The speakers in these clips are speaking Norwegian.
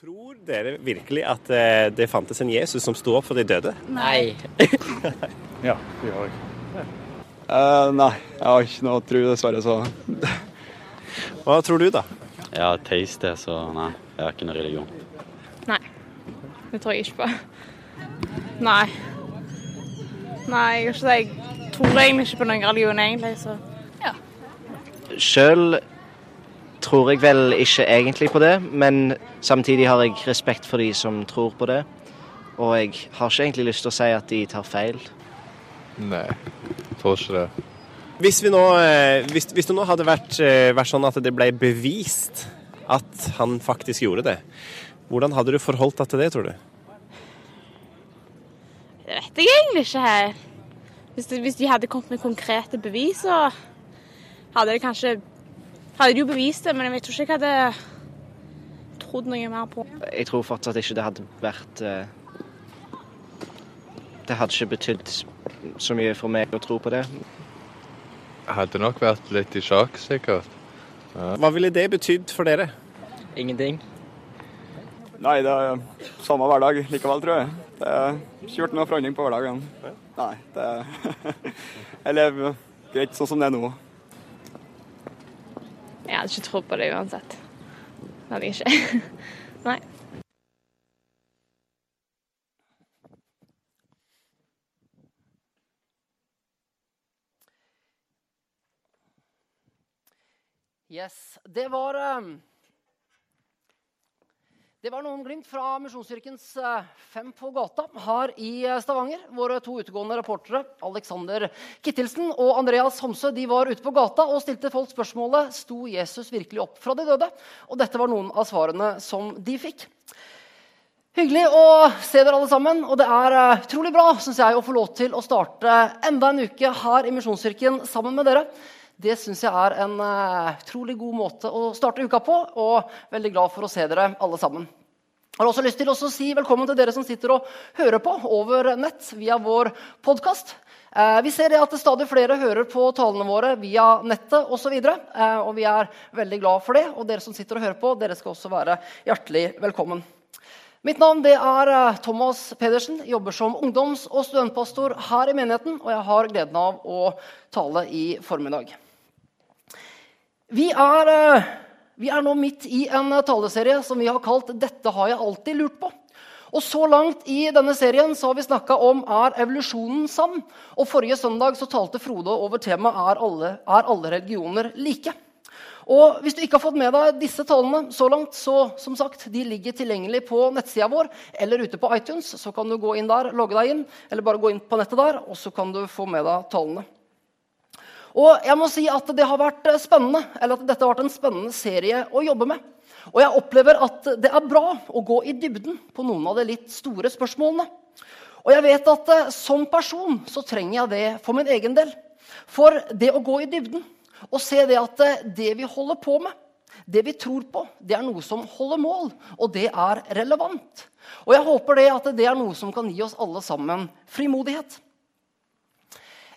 Tror dere virkelig at eh, det fantes en Jesus som sto opp for de døde? Nei. Ja, det gjør jeg. Uh, nei, jeg har ikke noe tro, dessverre. Så Hva tror du, da? Jeg har teist det, så nei, jeg har ikke noe religion. Nei. Det tror jeg ikke på. Nei. Nei, jeg, ikke, jeg tror egentlig ikke på noen religion, egentlig, så ja. Sjøl tror jeg vel ikke egentlig på det, men samtidig har jeg respekt for de som tror på det. Og jeg har ikke egentlig lyst til å si at de tar feil. Nei, jeg tror ikke det. Hvis, vi nå, eh, hvis, hvis det nå hadde vært, eh, vært sånn at det ble bevist at han faktisk gjorde det, hvordan hadde du forholdt deg til det, tror du? Det vet jeg egentlig ikke her. Hvis, hvis de hadde kommet med konkrete bevis, så hadde det kanskje Hadde de jo bevist det, men jeg tror ikke jeg hadde trodd noe mer på. Jeg tror fortsatt ikke det hadde vært eh, Det hadde ikke betydd så mye for meg å tro på det. Jeg hadde nok vært litt i sjokk, sikkert. Hva ville det betydd for dere? Ingenting. nei, det er samme hverdag likevel, tror jeg. Det er ikke gjort noe forandring på hverdagen. Nei, det er Jeg lever greit sånn som det er nå. Jeg hadde ikke trodd på det uansett. Det hadde jeg ikke. Nei. Yes, det var eh, Det var noen glimt fra Misjonskirkens eh, Fem på gata her i eh, Stavanger. Våre to utegående reportere, Alexander Kittilsen og Andreas Homsø, de var ute på gata og stilte folk spørsmålet sto Jesus virkelig opp fra de døde. Og dette var noen av svarene som de fikk. Hyggelig å se dere alle sammen. Og det er eh, utrolig bra synes jeg, å få lov til å starte enda en uke her i Misjonskirken sammen med dere. Det syns jeg er en eh, utrolig god måte å starte uka på, og veldig glad for å se dere alle sammen. Jeg har også lyst til å si velkommen til dere som sitter og hører på over nett via vår podkast. Vi ser at stadig flere hører på talene våre via nettet osv. Og, så og vi er veldig glad for det. Og dere som sitter og hører på, dere skal også være hjertelig velkommen. Mitt navn er eh, Thomas Pedersen. Jeg jobber som ungdoms- og studentpastor her i menigheten. Og jeg har gleden av å tale i formiddag. Vi er, eh, vi er, nå midt i en taleserie som vi har kalt 'Dette har jeg alltid lurt på'. Og Så langt i denne serien så har vi snakka om er evolusjonen sann. Og Forrige søndag så talte Frode over temaet er alle, er alle religioner like. Og Hvis du ikke har fått med deg disse talene så langt, så som sagt, de ligger tilgjengelig på nettsida vår eller ute på iTunes. Så kan du gå inn der, logge deg inn, eller bare gå inn på nettet der, og så kan du få med deg talene. Og jeg må si at det har vært eh, spennende, eller at dette har vært en spennende serie å jobbe med. Og jeg opplever at det er bra å gå i dybden på noen av de litt store spørsmålene. Og jeg vet at eh, som person så trenger jeg det for min egen del. For det å gå i dybden og se det at eh, det vi holder på med, det vi tror på, det er noe som holder mål, og det er relevant. Og jeg håper det at det er noe som kan gi oss alle sammen frimodighet.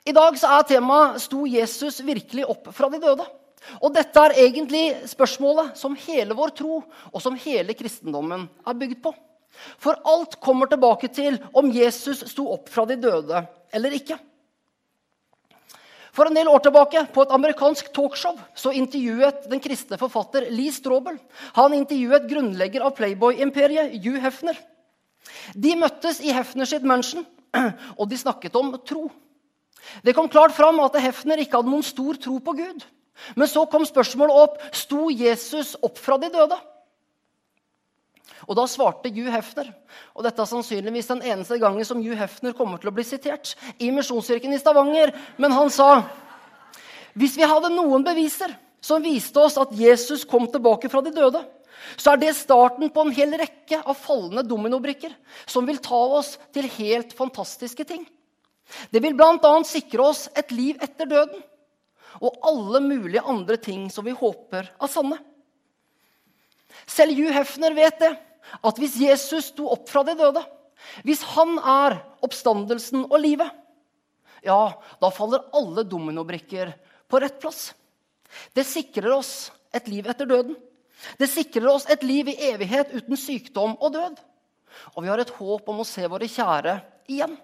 I dag så er temaet 'Sto Jesus virkelig opp fra de døde?' Og Dette er egentlig spørsmålet som hele vår tro og som hele kristendommen er bygd på. For alt kommer tilbake til om Jesus sto opp fra de døde eller ikke. For en del år tilbake på et amerikansk talkshow så intervjuet den kristne forfatter Lee Strobel han intervjuet grunnlegger av Playboy-imperiet Hugh Hefner. De møttes i Hefner sitt mansion, og de snakket om tro. Det kom klart fram at Hefner ikke hadde noen stor tro på Gud. Men så kom spørsmålet opp sto Jesus opp fra de døde. Og Da svarte Hugh Hefner, og dette er sannsynligvis den eneste gangen som Hugh Hefner kommer til å bli sitert, i Misjonskirken i Stavanger. Men han sa hvis vi hadde noen beviser som viste oss at Jesus kom tilbake fra de døde, så er det starten på en hel rekke av falne dominobrikker som vil ta oss til helt fantastiske ting. Det vil bl.a. sikre oss et liv etter døden og alle mulige andre ting som vi håper er sanne. Selv Hugh Hefner vet det, at hvis Jesus sto opp fra de døde, hvis han er oppstandelsen og livet, ja, da faller alle dominobrikker på rett plass. Det sikrer oss et liv etter døden. Det sikrer oss et liv i evighet uten sykdom og død. Og vi har et håp om å se våre kjære igjen.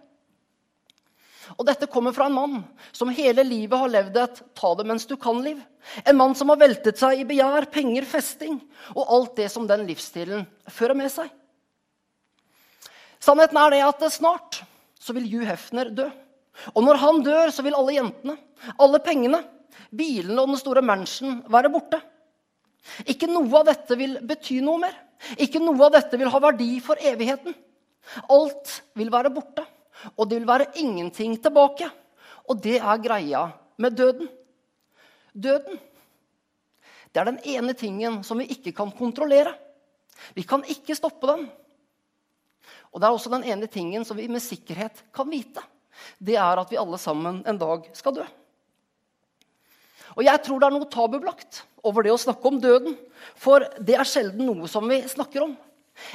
Og dette kommer fra en mann som hele livet har levd et ta det mens du kan-liv. En mann som har veltet seg i begjær, penger, festing og alt det som den livsstilen fører med seg. Sannheten er det at snart så vil Hugh Hefner dø. Og når han dør, så vil alle jentene, alle pengene, bilene og den store mansion være borte. Ikke noe av dette vil bety noe mer. Ikke noe av dette vil ha verdi for evigheten. Alt vil være borte, og det vil være ingenting tilbake. Og det er greia med døden. Døden det er den ene tingen som vi ikke kan kontrollere. Vi kan ikke stoppe den. Og det er også den ene tingen som vi med sikkerhet kan vite. Det er at vi alle sammen en dag skal dø. Og jeg tror det er noe tabubelagt over det å snakke om døden. For det er sjelden noe som vi snakker om.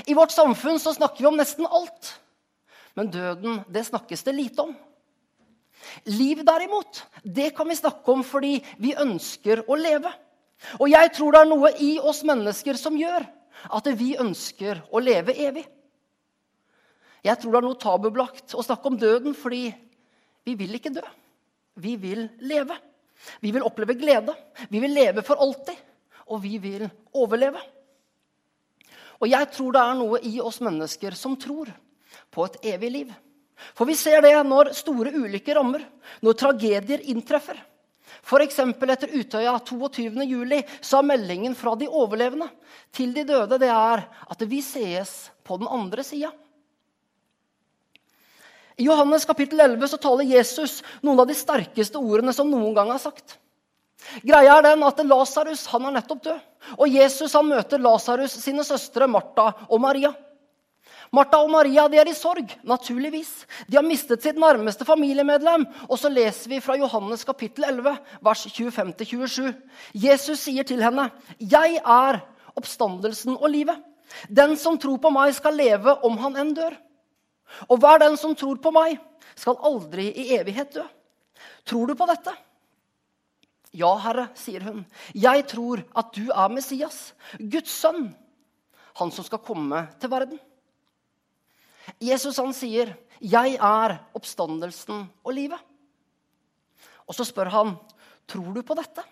I vårt samfunn så snakker vi om nesten alt. Men døden, det snakkes det lite om. Liv, derimot, det kan vi snakke om fordi vi ønsker å leve. Og jeg tror det er noe i oss mennesker som gjør at vi ønsker å leve evig. Jeg tror det er noe tabubelagt å snakke om døden fordi vi vil ikke dø. Vi vil leve. Vi vil oppleve glede. Vi vil leve for alltid. Og vi vil overleve. Og jeg tror det er noe i oss mennesker som tror på et evig liv. For vi ser det når store ulykker rammer, når tragedier inntreffer. F.eks. etter Utøya 22.07. så er meldingen fra de overlevende til de døde det er at vi sees på den andre sida. I Johannes kapittel 11 så taler Jesus noen av de sterkeste ordene som noen gang er sagt. Greia er den at Lasarus er nettopp død. Og Jesus han møter Lasarus sine søstre Martha og Maria. Martha og Maria de er i sorg, naturligvis. De har mistet sitt nærmeste familiemedlem. Og så leser vi fra Johannes kapittel 11, vers 25-27. Jesus sier til henne, 'Jeg er oppstandelsen og livet.' 'Den som tror på meg, skal leve om han enn dør.' 'Og hver den som tror på meg, skal aldri i evighet dø.' Tror du på dette? Ja, Herre, sier hun. Jeg tror at du er Messias, Guds sønn, han som skal komme til verden. Jesus han sier, 'Jeg er oppstandelsen og livet'. Og så spør han, 'Tror du på dette?'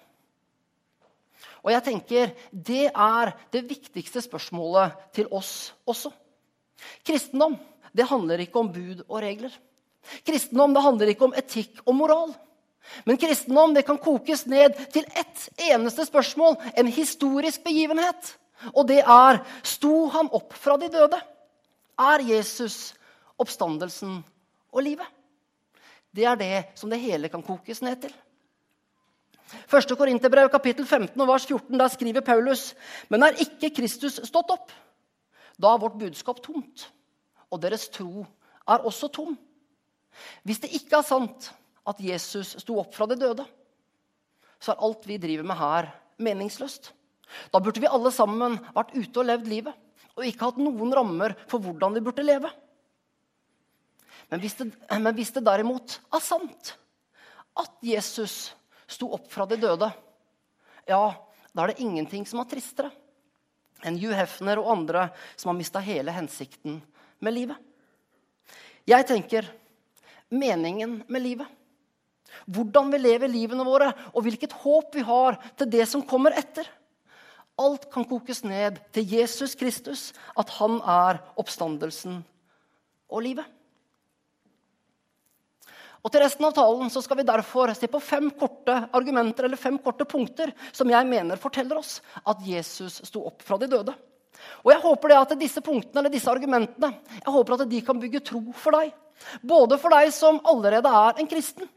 Og jeg tenker, Det er det viktigste spørsmålet til oss også. Kristendom det handler ikke om bud og regler. Kristendom det handler ikke om etikk og moral. Men kristendom det kan kokes ned til ett eneste spørsmål, en historisk begivenhet. Og det er sto han opp fra de døde? Er Jesus oppstandelsen og livet? Det er det som det hele kan kokes ned til. 1. Korinterbrev kapittel 15 og vers 14 der skriver Paulus.: Men er ikke Kristus stått opp? Da er vårt budskap tomt, og deres tro er også tom. Hvis det ikke er sant at Jesus sto opp fra de døde, så er alt vi driver med her, meningsløst. Da burde vi alle sammen vært ute og levd livet og ikke hatt noen rammer for hvordan vi burde leve. Men hvis det, men hvis det derimot er sant at Jesus sto opp fra de døde, ja, da er det ingenting som er tristere enn Hugh Hefner og andre som har mista hele hensikten med livet. Jeg tenker meningen med livet. Hvordan vi lever livene våre, og hvilket håp vi har til det som kommer etter. Alt kan kokes ned til Jesus Kristus, at han er oppstandelsen og livet. Og Til resten av talen så skal vi derfor se på fem korte argumenter eller fem korte punkter som jeg mener forteller oss at Jesus sto opp fra de døde. Og jeg håper det at disse punktene eller disse argumentene jeg håper at de kan bygge tro for deg. Både for deg som allerede er en kristen,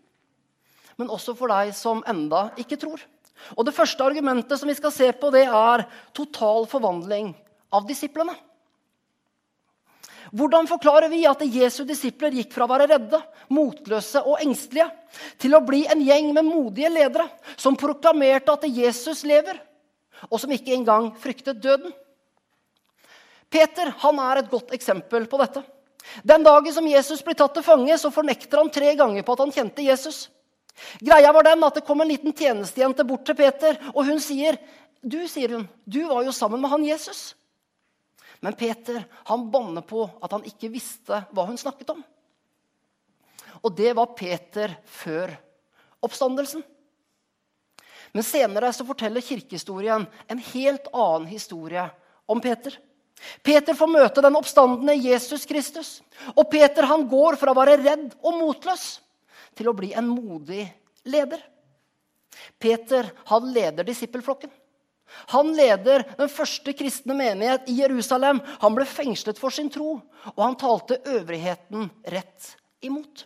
men også for deg som enda ikke tror. Og Det første argumentet som vi skal se på, det er total forvandling av disiplene. Hvordan forklarer vi at Jesu disipler gikk fra å være redde, motløse og engstelige til å bli en gjeng med modige ledere som proklamerte at Jesus lever, og som ikke engang fryktet døden? Peter han er et godt eksempel på dette. Den dagen som Jesus blir tatt til fange, så fornekter han tre ganger på at han kjente Jesus. Greia var den at Det kom en liten tjenestejente bort til Peter, og hun sier, du, sier hun, du var jo sammen med han Jesus. Men Peter han banner på at han ikke visste hva hun snakket om. Og det var Peter før oppstandelsen. Men senere så forteller kirkehistorien en helt annen historie om Peter. Peter får møte den oppstandende Jesus Kristus. Og Peter han går fra å være redd og motløs til å bli en modig leder. Peter han leder disippelflokken. Han leder den første kristne menighet i Jerusalem. Han ble fengslet for sin tro, og han talte øvrigheten rett imot.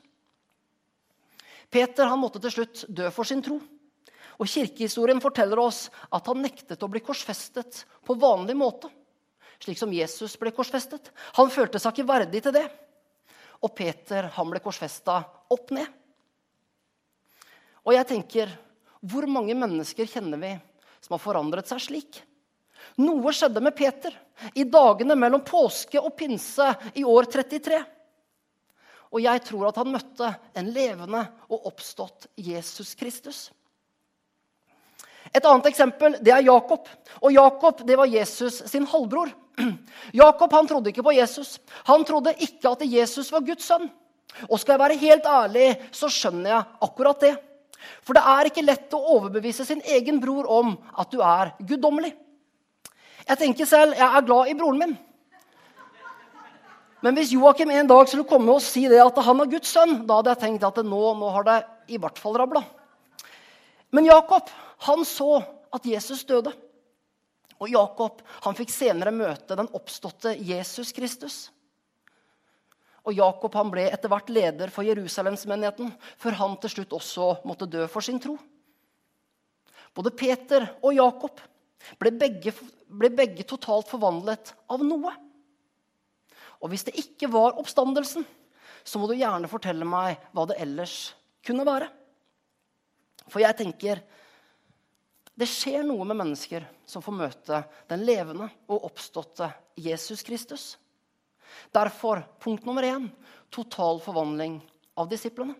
Peter han måtte til slutt dø for sin tro. Og Kirkehistorien forteller oss at han nektet å bli korsfestet på vanlig måte slik som Jesus ble korsfestet. Han følte seg ikke verdig til det. Og Peter han ble korsfesta opp ned. Og jeg tenker, hvor mange mennesker kjenner vi som har forandret seg slik? Noe skjedde med Peter i dagene mellom påske og pinse i år 33. Og jeg tror at han møtte en levende og oppstått Jesus Kristus. Et annet eksempel det er Jakob. Og Jakob det var Jesus sin halvbror. Jakob han trodde ikke på Jesus. Han trodde ikke at Jesus var Guds sønn. Og skal jeg være helt ærlig, så skjønner jeg akkurat det. For det er ikke lett å overbevise sin egen bror om at du er guddommelig. Jeg tenker selv jeg er glad i broren min. Men hvis Joakim en dag skulle komme og si det at han er Guds sønn, da hadde jeg tenkt at nå, nå har det i hvert fall rabla. Men Jakob han så at Jesus døde. Og Jakob han fikk senere møte den oppståtte Jesus Kristus. Og Jakob han ble etter hvert leder for Jerusalemsmenigheten, før han til slutt også måtte dø for sin tro. Både Peter og Jakob ble begge, ble begge totalt forvandlet av noe. Og hvis det ikke var oppstandelsen, så må du gjerne fortelle meg hva det ellers kunne være. For jeg tenker det skjer noe med mennesker som får møte den levende og oppståtte Jesus Kristus. Derfor punkt nummer én total forvandling av disiplene.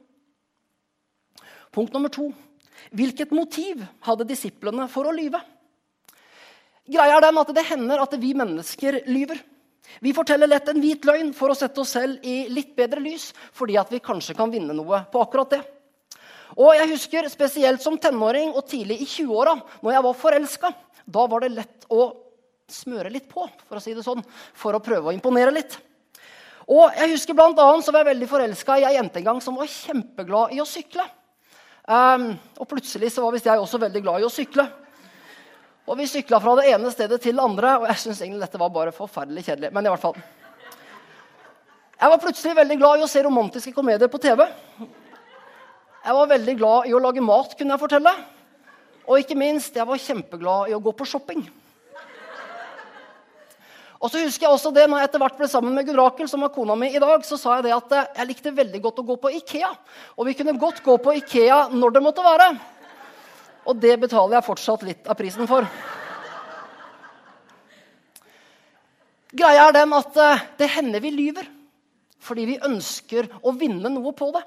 Punkt nummer to hvilket motiv hadde disiplene for å lyve? Greia er den at Det hender at vi mennesker lyver. Vi forteller lett en hvit løgn for å sette oss selv i litt bedre lys, fordi at vi kanskje kan vinne noe på akkurat det. Og jeg husker spesielt som tenåring og tidlig i 20-åra, når jeg var forelska. Da var det lett å smøre litt på, for å si det sånn, for å prøve å imponere litt. Og jeg husker blant annet så var jeg veldig forelska i ei jente en gang som var kjempeglad i å sykle. Um, og plutselig så var visst jeg også veldig glad i å sykle. Og vi sykla fra det ene stedet til det andre, og jeg syns egentlig dette var bare forferdelig kjedelig. Men i hvert fall. Jeg var plutselig veldig glad i å se romantiske komedier på TV. Jeg var veldig glad i å lage mat, kunne jeg fortelle. Og ikke minst, jeg var kjempeglad i å gå på shopping. Og så husker jeg også det, når jeg etter hvert ble sammen med Gunn Rakel, som var kona mi i dag, så sa jeg det at eh, jeg likte veldig godt å gå på Ikea. Og vi kunne godt gå på Ikea når det måtte være. Og det betaler jeg fortsatt litt av prisen for. Greia er den at eh, det hender vi lyver fordi vi ønsker å vinne noe på det.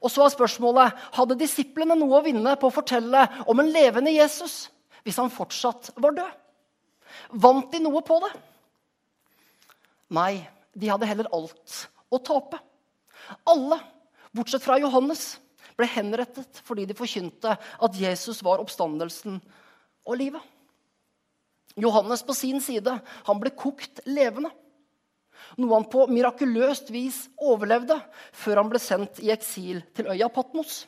Og så er spørsmålet hadde disiplene noe å vinne på å fortelle om en levende Jesus hvis han fortsatt var død. Vant de noe på det? Nei, de hadde heller alt å tape. Alle, bortsett fra Johannes, ble henrettet fordi de forkynte at Jesus var oppstandelsen og livet. Johannes på sin side han ble kokt levende noe han på mirakuløst vis overlevde før han ble sendt i eksil til øya Patmos.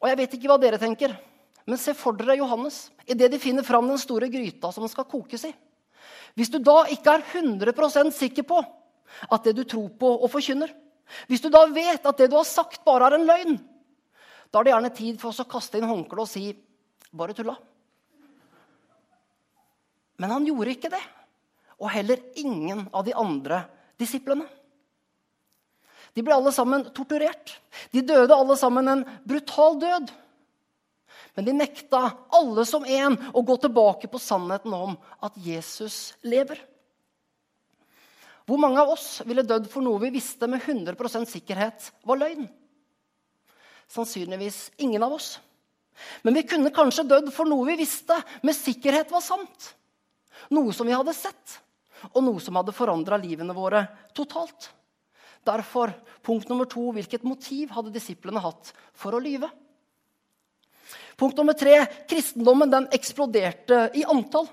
Og Jeg vet ikke hva dere tenker, men se for dere Johannes idet de finner fram den store gryta som skal kokes i. Hvis du da ikke er 100% sikker på at det du tror på og forkynner, hvis du da vet at det du har sagt, bare er en løgn, da er det gjerne tid for oss å kaste inn håndkleet og si 'bare tulla'. Men han gjorde ikke det og heller ingen av de andre disiplene. De ble alle sammen torturert. De døde alle sammen en brutal død. Men de nekta alle som en å gå tilbake på sannheten om at Jesus lever. Hvor mange av oss ville dødd for noe vi visste med 100% sikkerhet var løgn? Sannsynligvis ingen av oss. Men vi kunne kanskje dødd for noe vi visste med sikkerhet var sant. Noe som vi hadde sett, og noe som hadde forandra livene våre totalt. Derfor, punkt nummer to, hvilket motiv hadde disiplene hatt for å lyve? Punkt nummer tre, kristendommen den eksploderte i antall.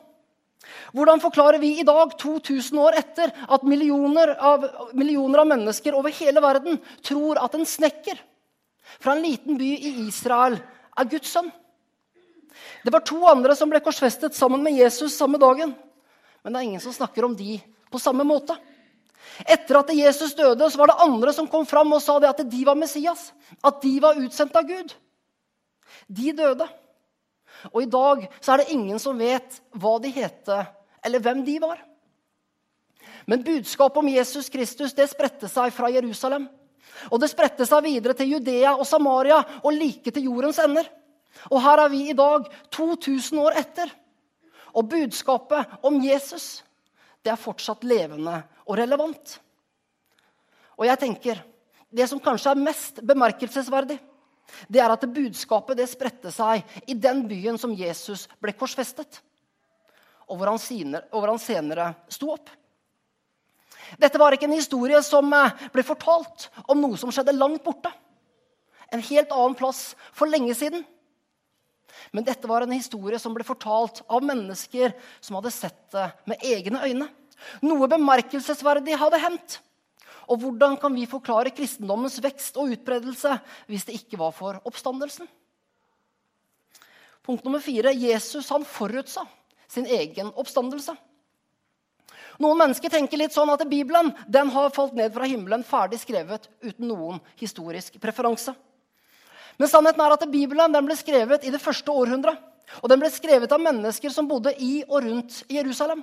Hvordan forklarer vi i dag, 2000 år etter, at millioner av, millioner av mennesker over hele verden tror at en snekker fra en liten by i Israel er Guds sønn? Det var to andre som ble korsfestet sammen med Jesus samme dagen. Men det er ingen som snakker om de på samme måte. Etter at Jesus døde, så var det andre som kom fram og sa det at de var Messias. At de var utsendt av Gud. De døde. Og i dag så er det ingen som vet hva de het, eller hvem de var. Men budskapet om Jesus Kristus det spredte seg fra Jerusalem. Og det spredte seg videre til Judea og Samaria og like til jordens ender. Og her er vi i dag, 2000 år etter. Og budskapet om Jesus det er fortsatt levende og relevant. Og jeg tenker, Det som kanskje er mest bemerkelsesverdig, det er at budskapet det spredte seg i den byen som Jesus ble korsfestet, og hvor han senere, hvor han senere sto opp. Dette var ikke en historie som eh, ble fortalt om noe som skjedde langt borte. En helt annen plass for lenge siden. Men dette var en historie som ble fortalt av mennesker som hadde sett det med egne øyne. Noe bemerkelsesverdig hadde hendt. Og hvordan kan vi forklare kristendommens vekst og utbredelse hvis det ikke var for oppstandelsen? Punkt nummer fire. Jesus han forutsa sin egen oppstandelse. Noen mennesker tenker litt sånn at Bibelen den har falt ned fra himmelen ferdig skrevet uten noen historisk preferanse. Men sannheten er at Bibelen ble skrevet i det første århundret. Og den ble skrevet av mennesker som bodde i og rundt Jerusalem.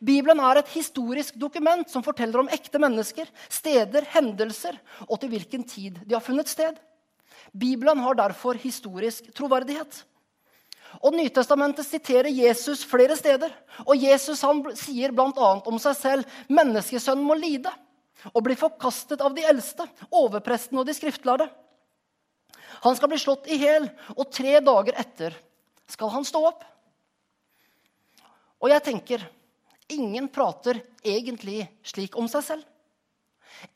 Bibelen er et historisk dokument som forteller om ekte mennesker, steder, hendelser og til hvilken tid de har funnet sted. Bibelen har derfor historisk troverdighet. Og Nytestamentet siterer Jesus flere steder. Og Jesus han sier bl.a. om seg selv menneskesønnen må lide og bli forkastet av de eldste, overpresten og de skriftlærde. Han skal bli slått i hjel, og tre dager etter skal han stå opp. Og jeg tenker ingen prater egentlig slik om seg selv.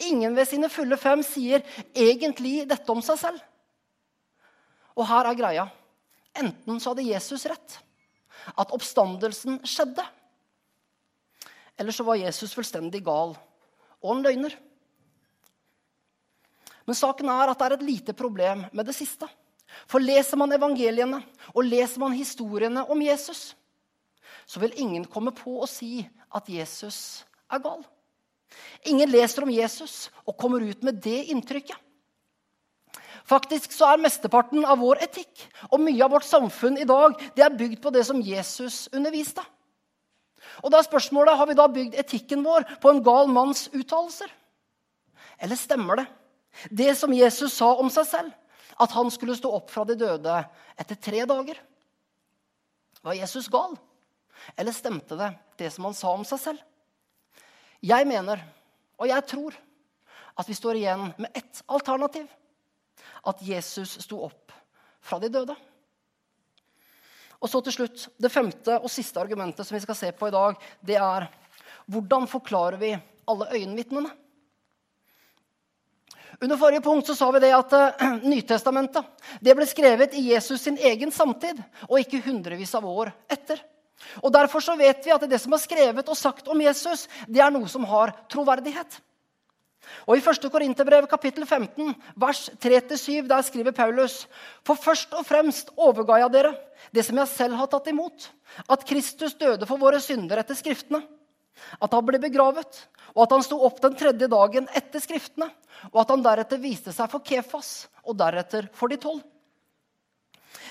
Ingen ved sine fulle fem sier egentlig dette om seg selv. Og her er greia. Enten så hadde Jesus rett, at oppstandelsen skjedde. Eller så var Jesus fullstendig gal og en løgner. Men saken er at det er et lite problem med det siste. For leser man evangeliene og leser man historiene om Jesus, så vil ingen komme på å si at Jesus er gal. Ingen leser om Jesus og kommer ut med det inntrykket. Faktisk så er Mesteparten av vår etikk og mye av vårt samfunn i dag det er bygd på det som Jesus underviste. Og da er spørsmålet, Har vi da bygd etikken vår på en gal manns uttalelser? Eller stemmer det det som Jesus sa om seg selv, at han skulle stå opp fra de døde etter tre dager. Var Jesus gal? Eller stemte det, det som han sa om seg selv? Jeg mener, og jeg tror, at vi står igjen med ett alternativ. At Jesus sto opp fra de døde. Og så til slutt, Det femte og siste argumentet som vi skal se på i dag, det er hvordan forklarer vi alle øyenvitnene? Under forrige punkt så sa vi det at uh, Nytestamentet det ble skrevet i Jesus sin egen samtid, og ikke hundrevis av år etter. Og Derfor så vet vi at det som er skrevet og sagt om Jesus, det er noe som har troverdighet. Og I 1. Korinterbrev kapittel 15, vers 3-7, der skriver Paulus.: For først og fremst overga jeg dere det som jeg selv har tatt imot, at Kristus døde for våre synder etter Skriftene, at han ble begravet, og at han sto opp den tredje dagen etter Skriftene, og at han deretter viste seg for Kefas, og deretter for de tolv.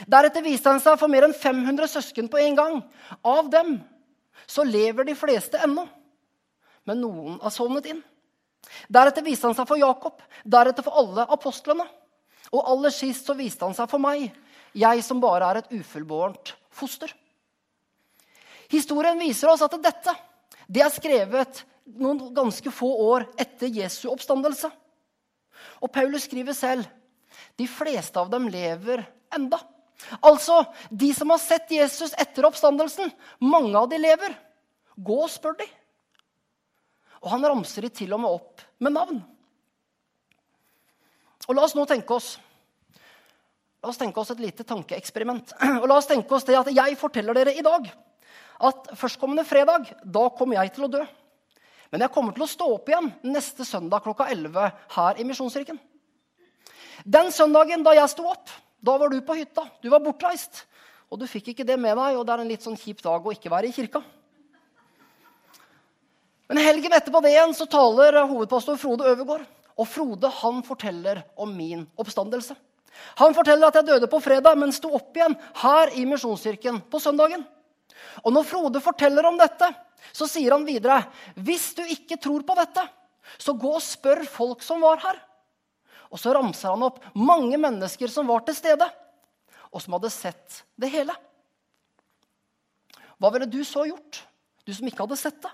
Deretter viste han seg for mer enn 500 søsken på en gang. Av dem så lever de fleste ennå, men noen har sovnet inn. Deretter viste han seg for Jakob, deretter for alle apostlene. Og aller sist så viste han seg for meg, jeg som bare er et ufullbårent foster. Historien viser oss at dette det er skrevet noen ganske få år etter Jesu oppstandelse. Og Paulus skriver selv de fleste av dem lever enda. Altså, de som har sett Jesus etter oppstandelsen, mange av de lever. Gå og spør de. Og han ramser de til og med opp med navn. Og la oss nå tenke oss La oss tenke oss et lite tankeeksperiment. Og la oss tenke oss det at jeg forteller dere i dag at førstkommende fredag da kommer jeg til å dø. Men jeg kommer til å stå opp igjen neste søndag klokka 11 her i Misjonskirken. Den søndagen da jeg sto opp, da var du på hytta. Du var bortreist. Og du fikk ikke det med deg, og det er en litt sånn kjip dag å ikke være i kirka. Men helgen etterpå det igjen så taler hovedpastor Frode Øvergård. Og Frode han forteller om min oppstandelse. Han forteller at jeg døde på fredag, men sto opp igjen her i Misjonskirken på søndagen. Og når Frode forteller om dette, så sier han videre hvis du ikke tror på dette, så gå og spør folk som var her. Og så ramser han opp mange mennesker som var til stede, og som hadde sett det hele. Hva ville du så gjort, du som ikke hadde sett det?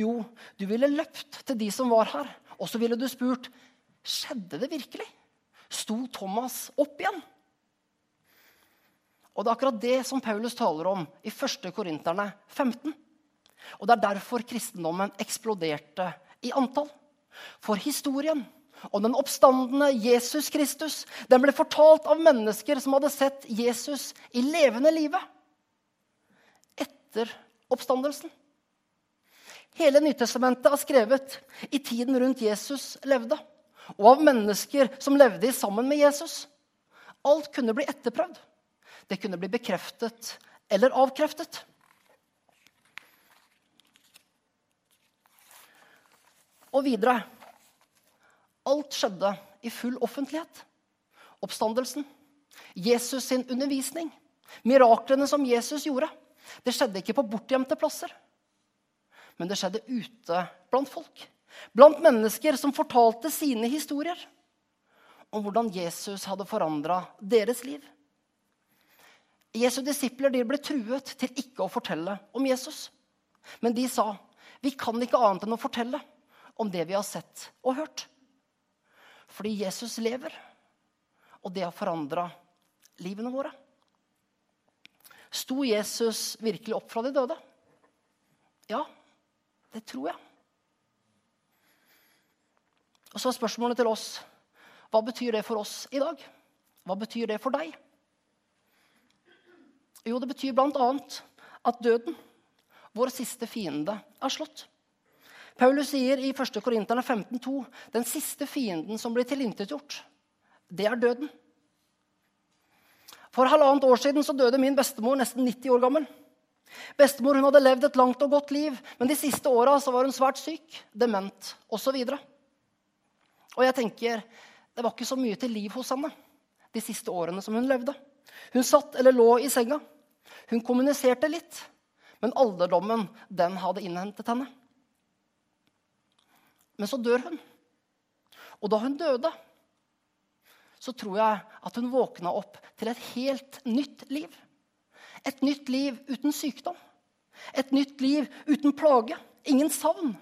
Jo, du ville løpt til de som var her, og så ville du spurt skjedde det virkelig sto Thomas opp igjen. Og Det er akkurat det som Paulus taler om i 1. Korinterne 15. Og Det er derfor kristendommen eksploderte i antall. For historien om den oppstandende Jesus Kristus den ble fortalt av mennesker som hadde sett Jesus i levende live etter oppstandelsen. Hele Nytestamentet er skrevet i tiden rundt Jesus levde og av mennesker som levde sammen med Jesus. Alt kunne bli etterprøvd. Det kunne bli bekreftet eller avkreftet. Og videre Alt skjedde i full offentlighet. Oppstandelsen, Jesus sin undervisning, miraklene som Jesus gjorde. Det skjedde ikke på bortgjemte plasser, men det skjedde ute blant folk. Blant mennesker som fortalte sine historier om hvordan Jesus hadde forandra deres liv. Jesu disipler ble truet til ikke å fortelle om Jesus. Men de sa vi kan ikke annet enn å fortelle om det vi har sett og hørt. Fordi Jesus lever, og det har forandra livene våre. Sto Jesus virkelig opp fra de døde? Ja, det tror jeg. Og så er spørsmålet til oss hva betyr det for oss i dag? Hva betyr det for deg? Jo, det betyr bl.a. at døden, vår siste fiende, er slått. Paulus sier i 1. Korinterne 15,2.: Den siste fienden som blir tilintetgjort, det er døden. For halvannet år siden så døde min bestemor, nesten 90 år gammel. Bestemor hun hadde levd et langt og godt liv, men de siste åra var hun svært syk, dement osv. Og jeg tenker, Det var ikke så mye til liv hos henne de siste årene som hun levde. Hun satt eller lå i senga. Hun kommuniserte litt, men alderdommen den hadde innhentet henne. Men så dør hun. Og da hun døde, så tror jeg at hun våkna opp til et helt nytt liv. Et nytt liv uten sykdom. Et nytt liv uten plage. Ingen savn.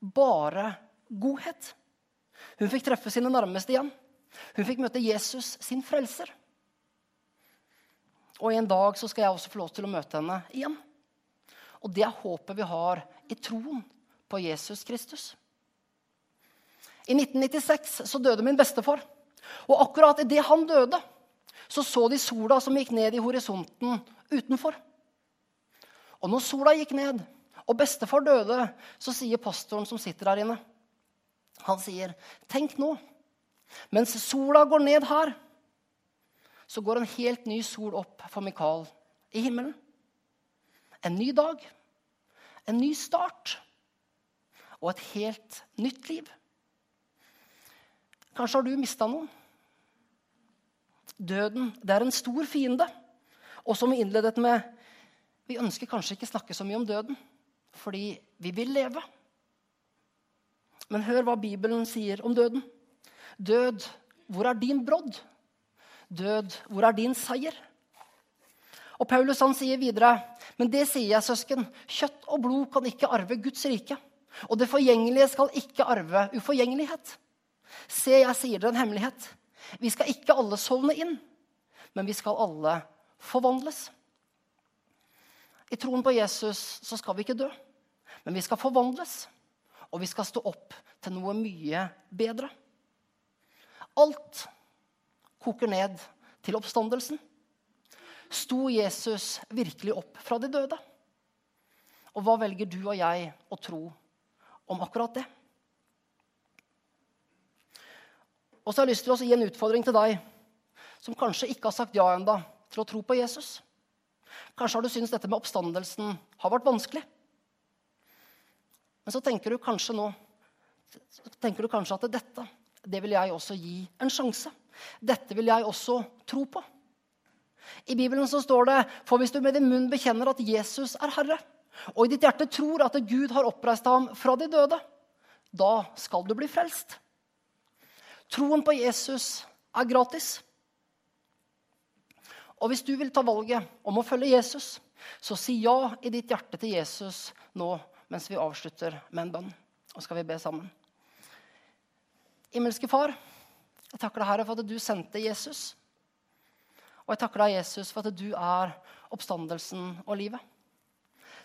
Bare godhet. Hun fikk treffe sine nærmeste igjen. Hun fikk møte Jesus, sin frelser. Og en dag så skal jeg også få lov til å møte henne igjen. Og det er håpet vi har i troen på Jesus Kristus. I 1996 så døde min bestefar. Og akkurat idet han døde, så så de sola som gikk ned i horisonten utenfor. Og når sola gikk ned, og bestefar døde, så sier pastoren som sitter der inne han sier, 'Tenk nå, mens sola går ned her, så går en helt ny sol opp for Mikael i himmelen.' En ny dag, en ny start og et helt nytt liv. Kanskje har du mista noen. Døden det er en stor fiende. Og som vi innledet med, vi ønsker kanskje ikke snakke så mye om døden fordi vi vil leve. Men hør hva Bibelen sier om døden. Død, hvor er din brodd? Død, hvor er din seier? Og Paulus han sier videre, men det sier jeg, søsken, kjøtt og blod kan ikke arve Guds rike. Og det forgjengelige skal ikke arve uforgjengelighet. Se, jeg sier dere en hemmelighet. Vi skal ikke alle sovne inn, men vi skal alle forvandles. I troen på Jesus så skal vi ikke dø, men vi skal forvandles. Og vi skal stå opp til noe mye bedre. Alt koker ned til oppstandelsen. Sto Jesus virkelig opp fra de døde? Og hva velger du og jeg å tro om akkurat det? Og så har jeg lyst til å gi en utfordring til deg som kanskje ikke har sagt ja enda til å tro på Jesus. Kanskje har du syntes dette med oppstandelsen har vært vanskelig. Men så tenker du kanskje nå tenker du kanskje at dette det vil jeg også gi en sjanse. Dette vil jeg også tro på. I Bibelen så står det for hvis du med din munn bekjenner at Jesus er Herre, og i ditt hjerte tror at Gud har oppreist ham fra de døde, da skal du bli frelst. Troen på Jesus er gratis. Og hvis du vil ta valget om å følge Jesus, så si ja i ditt hjerte til Jesus nå mens vi avslutter med en bønn. Og skal vi be sammen. Himmelske Far, jeg takker deg, Herre, for at du sendte Jesus. Og jeg takker deg, Jesus, for at du er oppstandelsen og livet.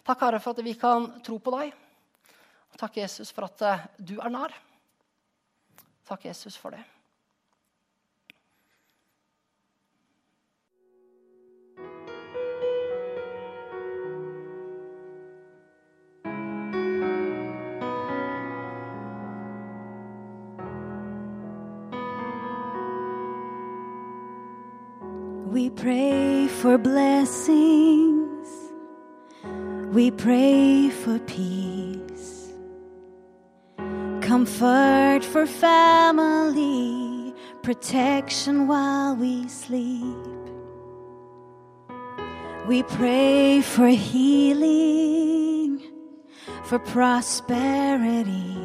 Takk, Herre, for at vi kan tro på deg. Og takk, Jesus, for at du er nær. Takk, Jesus, for det. We pray for blessings. We pray for peace. Comfort for family. Protection while we sleep. We pray for healing. For prosperity.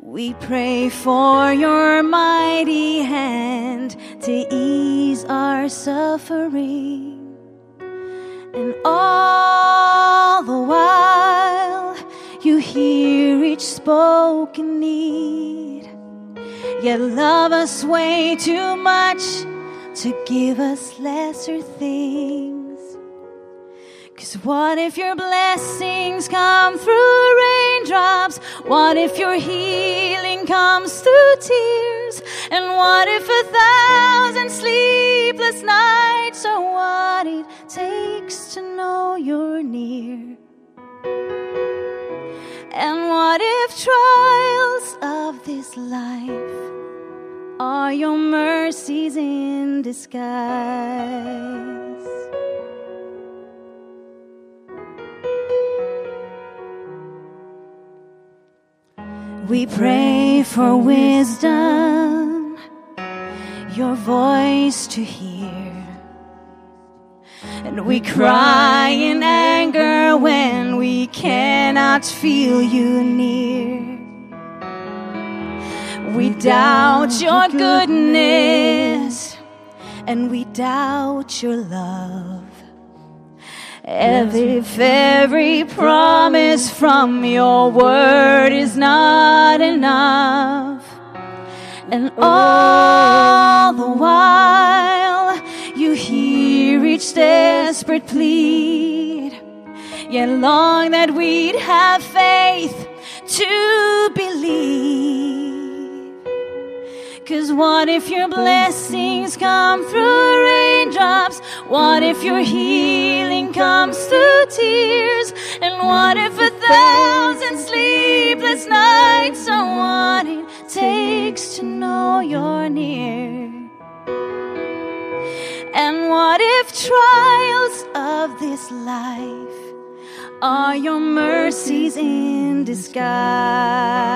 We pray for your mighty hand to ease our suffering. And all the while, you hear each spoken need. Yet love us way too much to give us lesser things. Cause what if your blessings come through raindrops? What if your healing comes through tears? And what if a thousand sleepless nights are what it takes to know you're near? And what if trials of this life are your mercies in disguise? We pray for wisdom, your voice to hear. And we cry in anger when we cannot feel you near. We doubt your goodness and we doubt your love. If every promise from your word is not enough, and all the while each desperate plead, yet long that we'd have faith to believe. Cause what if your blessings come through raindrops? What if your healing comes through tears? And what if a thousand sleepless nights are what it takes to know you're near? What if trials of this life are your mercies in disguise?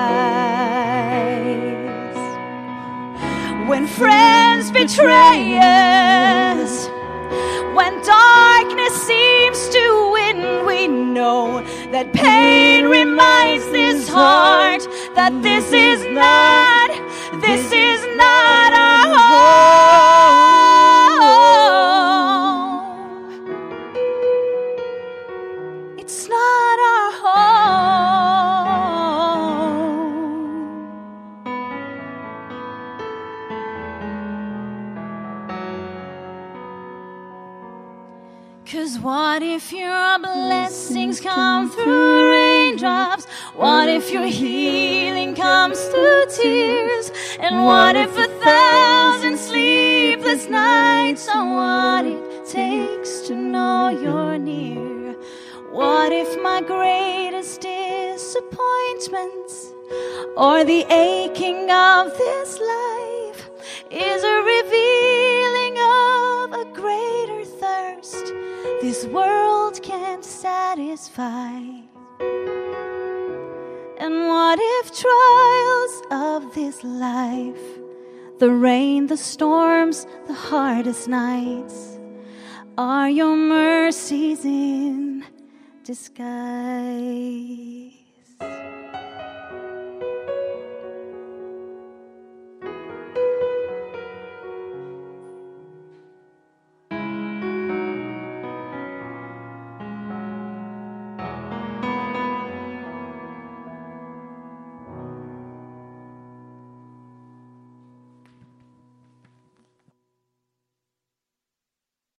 when friends betray us, when darkness seems to win, we know that pain reminds this heart that this is not, this is if your blessings come through raindrops? What if your healing comes through tears? And what if a thousand sleepless nights are what it takes to know you're near? What if my greatest disappointments or the aching of this life is a revealing this world can't satisfy? And what if trials of this life, the rain, the storms, the hardest nights, are your mercies in disguise?